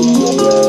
Música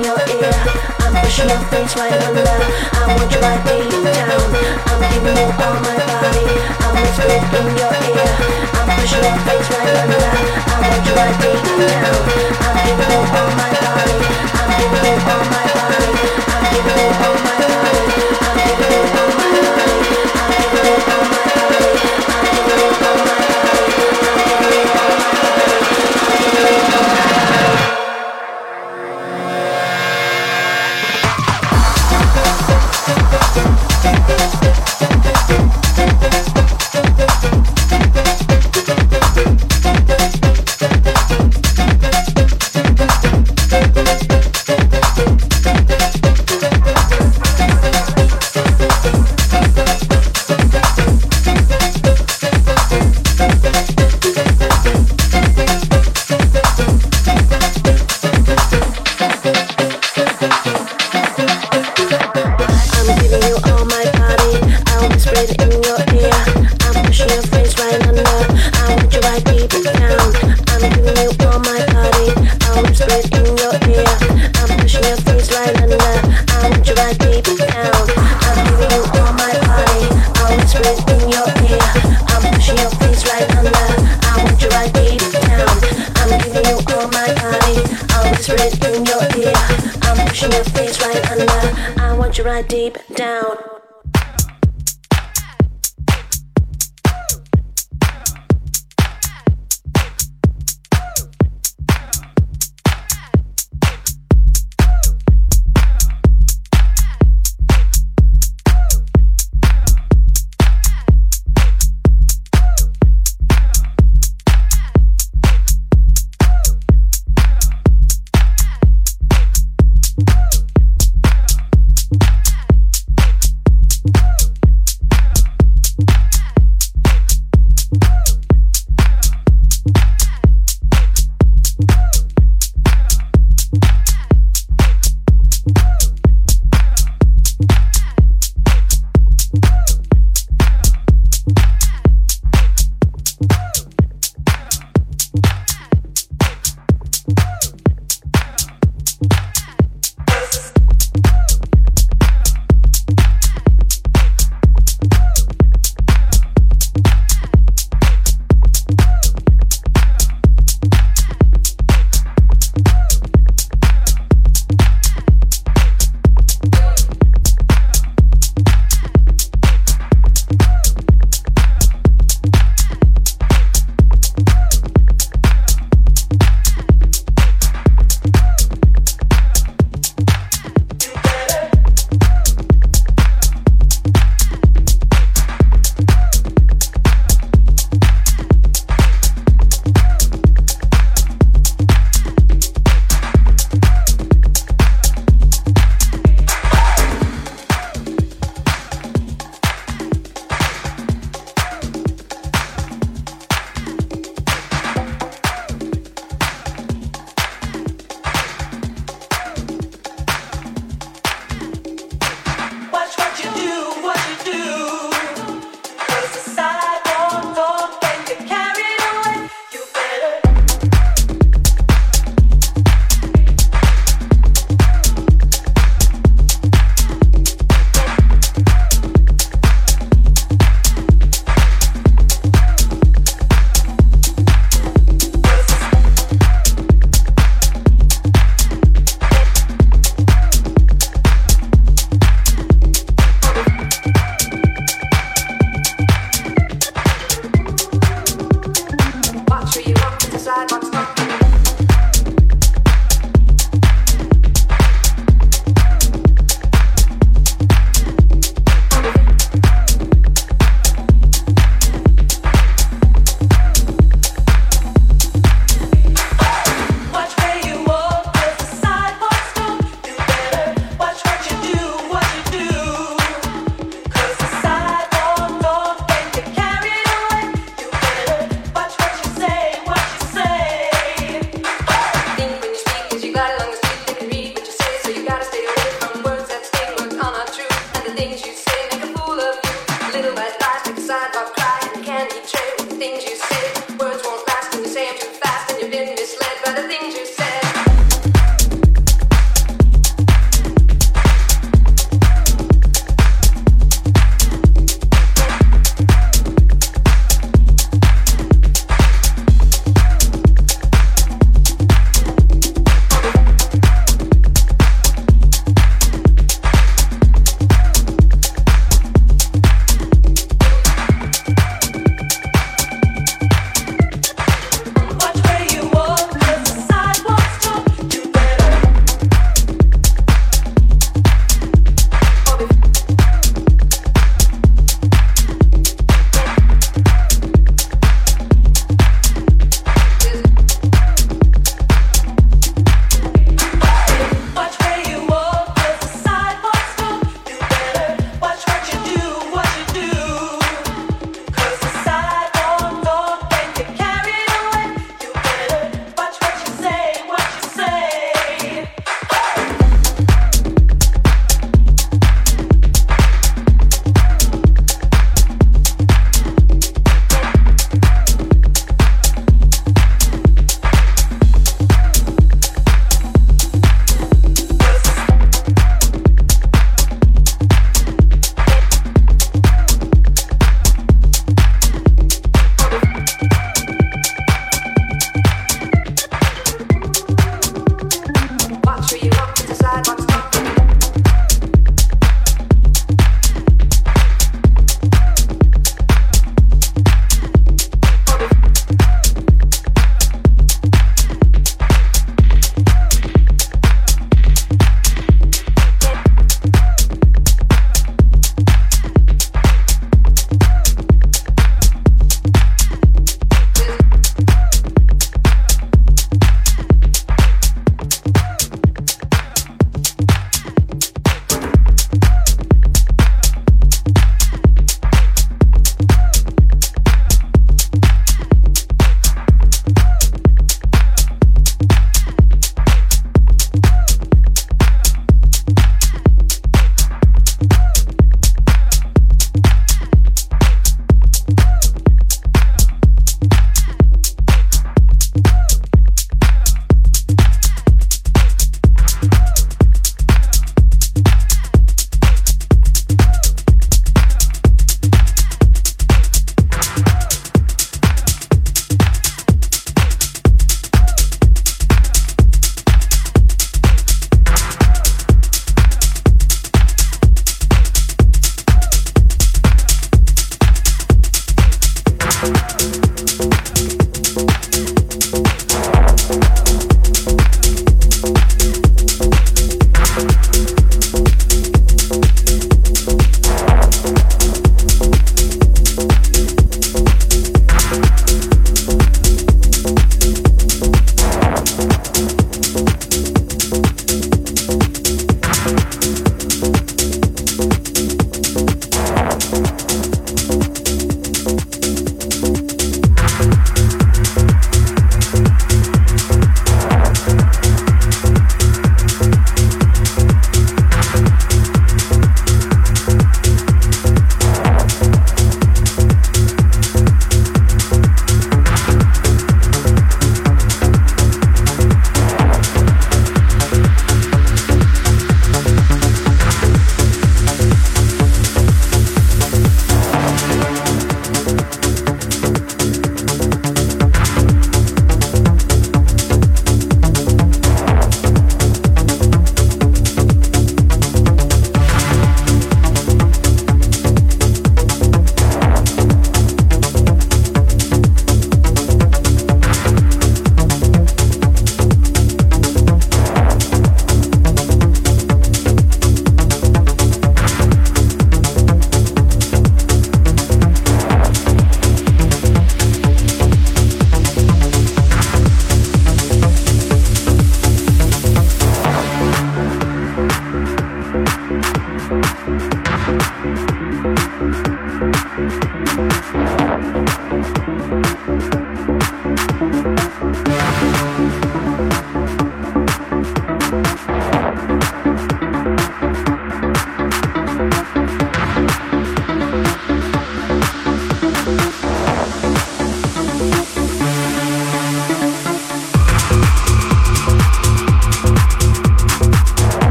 in your ear. I'm pushing your face right under. I want your body down. I'm giving you all my body. I'm whispering in your ear. I'm pushing your face right under. I want your body down. I'm giving you all my body. I'm giving you all my body. I'm giving you all my body. deep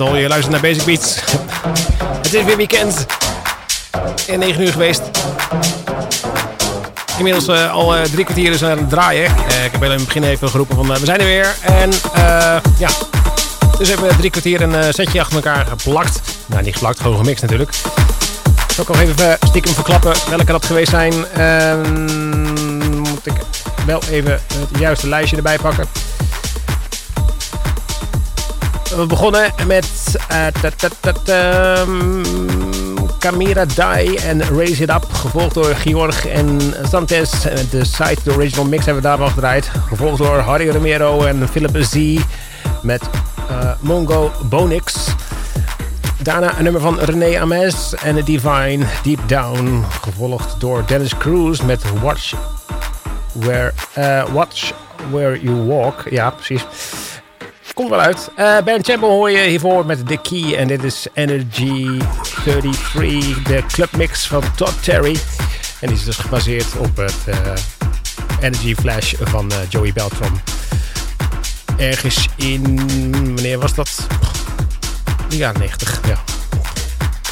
al, je luistert naar Basic Beats. het is weer weekend. In 9 uur geweest. Inmiddels uh, al uh, drie kwartier aan het draaien. Uh, ik heb in het begin even geroepen van we zijn er weer. En ja, dus hebben we drie kwartier een setje achter elkaar geplakt. Nou, niet geplakt, gewoon gemixt natuurlijk. Ik zal ook nog even stiekem verklappen welke dat geweest zijn. Moet ik wel even het juiste lijstje erbij pakken. We begonnen met uh, Camira Die en Raise It Up. Gevolgd door Georg en Santes. De site, de original mix hebben we daar nog gedraaid. Gevolgd door Harry Romero en Philip Z. Met uh, Mongo Bonix. Daarna een nummer van René Ames en Divine Deep Down. Gevolgd door Dennis Cruz met Watch Where, uh, Watch Where You Walk. Ja, precies. Komt wel uit. Uh, ben Champion hoor je hiervoor met The Key. En dit is Energy 33, de clubmix van Todd Terry. En die is dus gebaseerd op het uh, Energy Flash van uh, Joey Beltram. Ergens in... Wanneer was dat? De jaren 90, ja.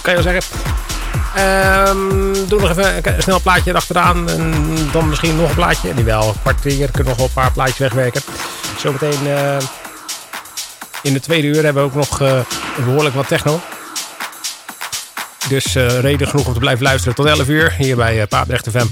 Kan je wel zeggen. Um, doe nog even een snel plaatje erachteraan. En dan misschien nog een plaatje. Die wel, kwartier. Kunnen nog wel een paar plaatjes wegwerken. Zometeen... in de tweede uur hebben we ook nog uh, behoorlijk wat techno. Dus uh, reden genoeg om te blijven luisteren tot 11 uur hier bij uh, Paaprecht FM.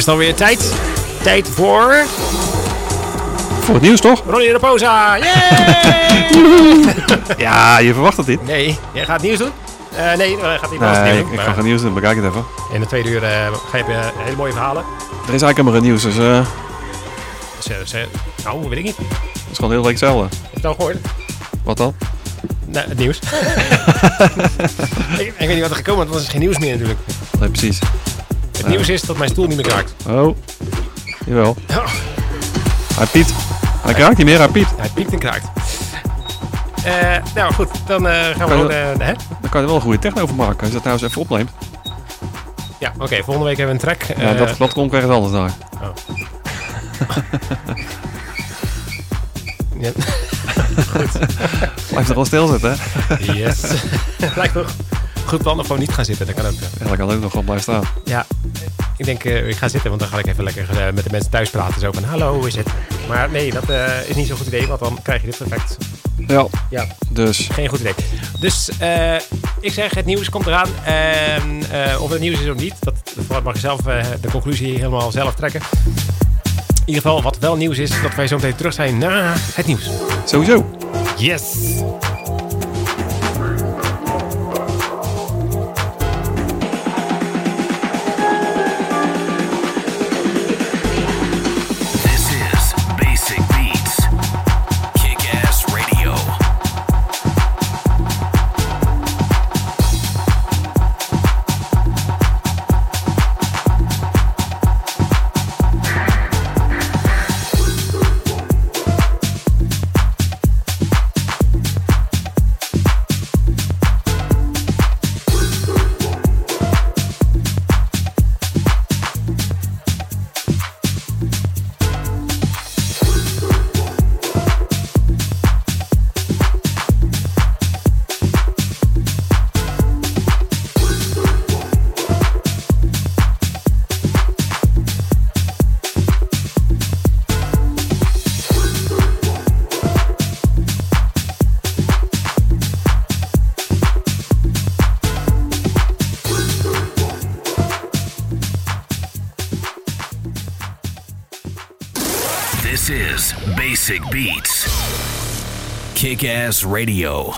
Is het alweer tijd. Tijd voor Voor het nieuws toch? Ronnie Raposa. Yay! Ja, je verwacht het niet. nee, jij gaat het nieuws doen? Eh, nee, eh, gaat niet Nee, nieuws ik, doen. ik ga geen nieuws doen. Bekijk het even. In de tweede uur eh, ga je eh, hele mooie verhalen. Er is eigenlijk helemaal geen nieuws, dus eh, het nou, weet ik niet. is gewoon heel week hetzelfde. Heb je het al gehoord? Wat dan? Nou, het nieuws. ik, ik weet niet wat er gekomen is, want er is geen nieuws meer natuurlijk. Nee, precies. Het nieuws is dat mijn stoel niet meer kraakt. Oh, jawel. Oh. Hij piept. Hij kraakt niet meer, hij piept. Hij piept en kraakt. Eh, nou goed, dan eh, gaan we gewoon... hè? Daar kan je wel een goede techno over maken. Als je dat nou eens even opneemt. Ja, oké. volgende week hebben we een track. Ja, Eh, dat, dat komt ergens anders daar. ja. Blijf er wel stilzitten, hè? Yes. Lijkt me goed plan om gewoon niet gaan zitten. Dat kan ook. Ja, dan kan ook nog gewoon blijven staan. Ja, ik denk eh, ik ga zitten, want dan ga ik even lekker eh, met de mensen thuis praten. Zo van, hallo, hoe is het? Maar nee, dat eh, is niet zo'n goed idee, want dan krijg je dit effect. Ja, Ja, dus geen goed idee. Dus ik zeg, het nieuws komt eraan. Of het nieuws is of niet, dat, dat mag je zelf de conclusie helemaal zelf trekken. In ieder geval, wat wel nieuws is, dat wij zo meteen terug zijn na het nieuws. sowieso. Yes! Kick Ass Radio.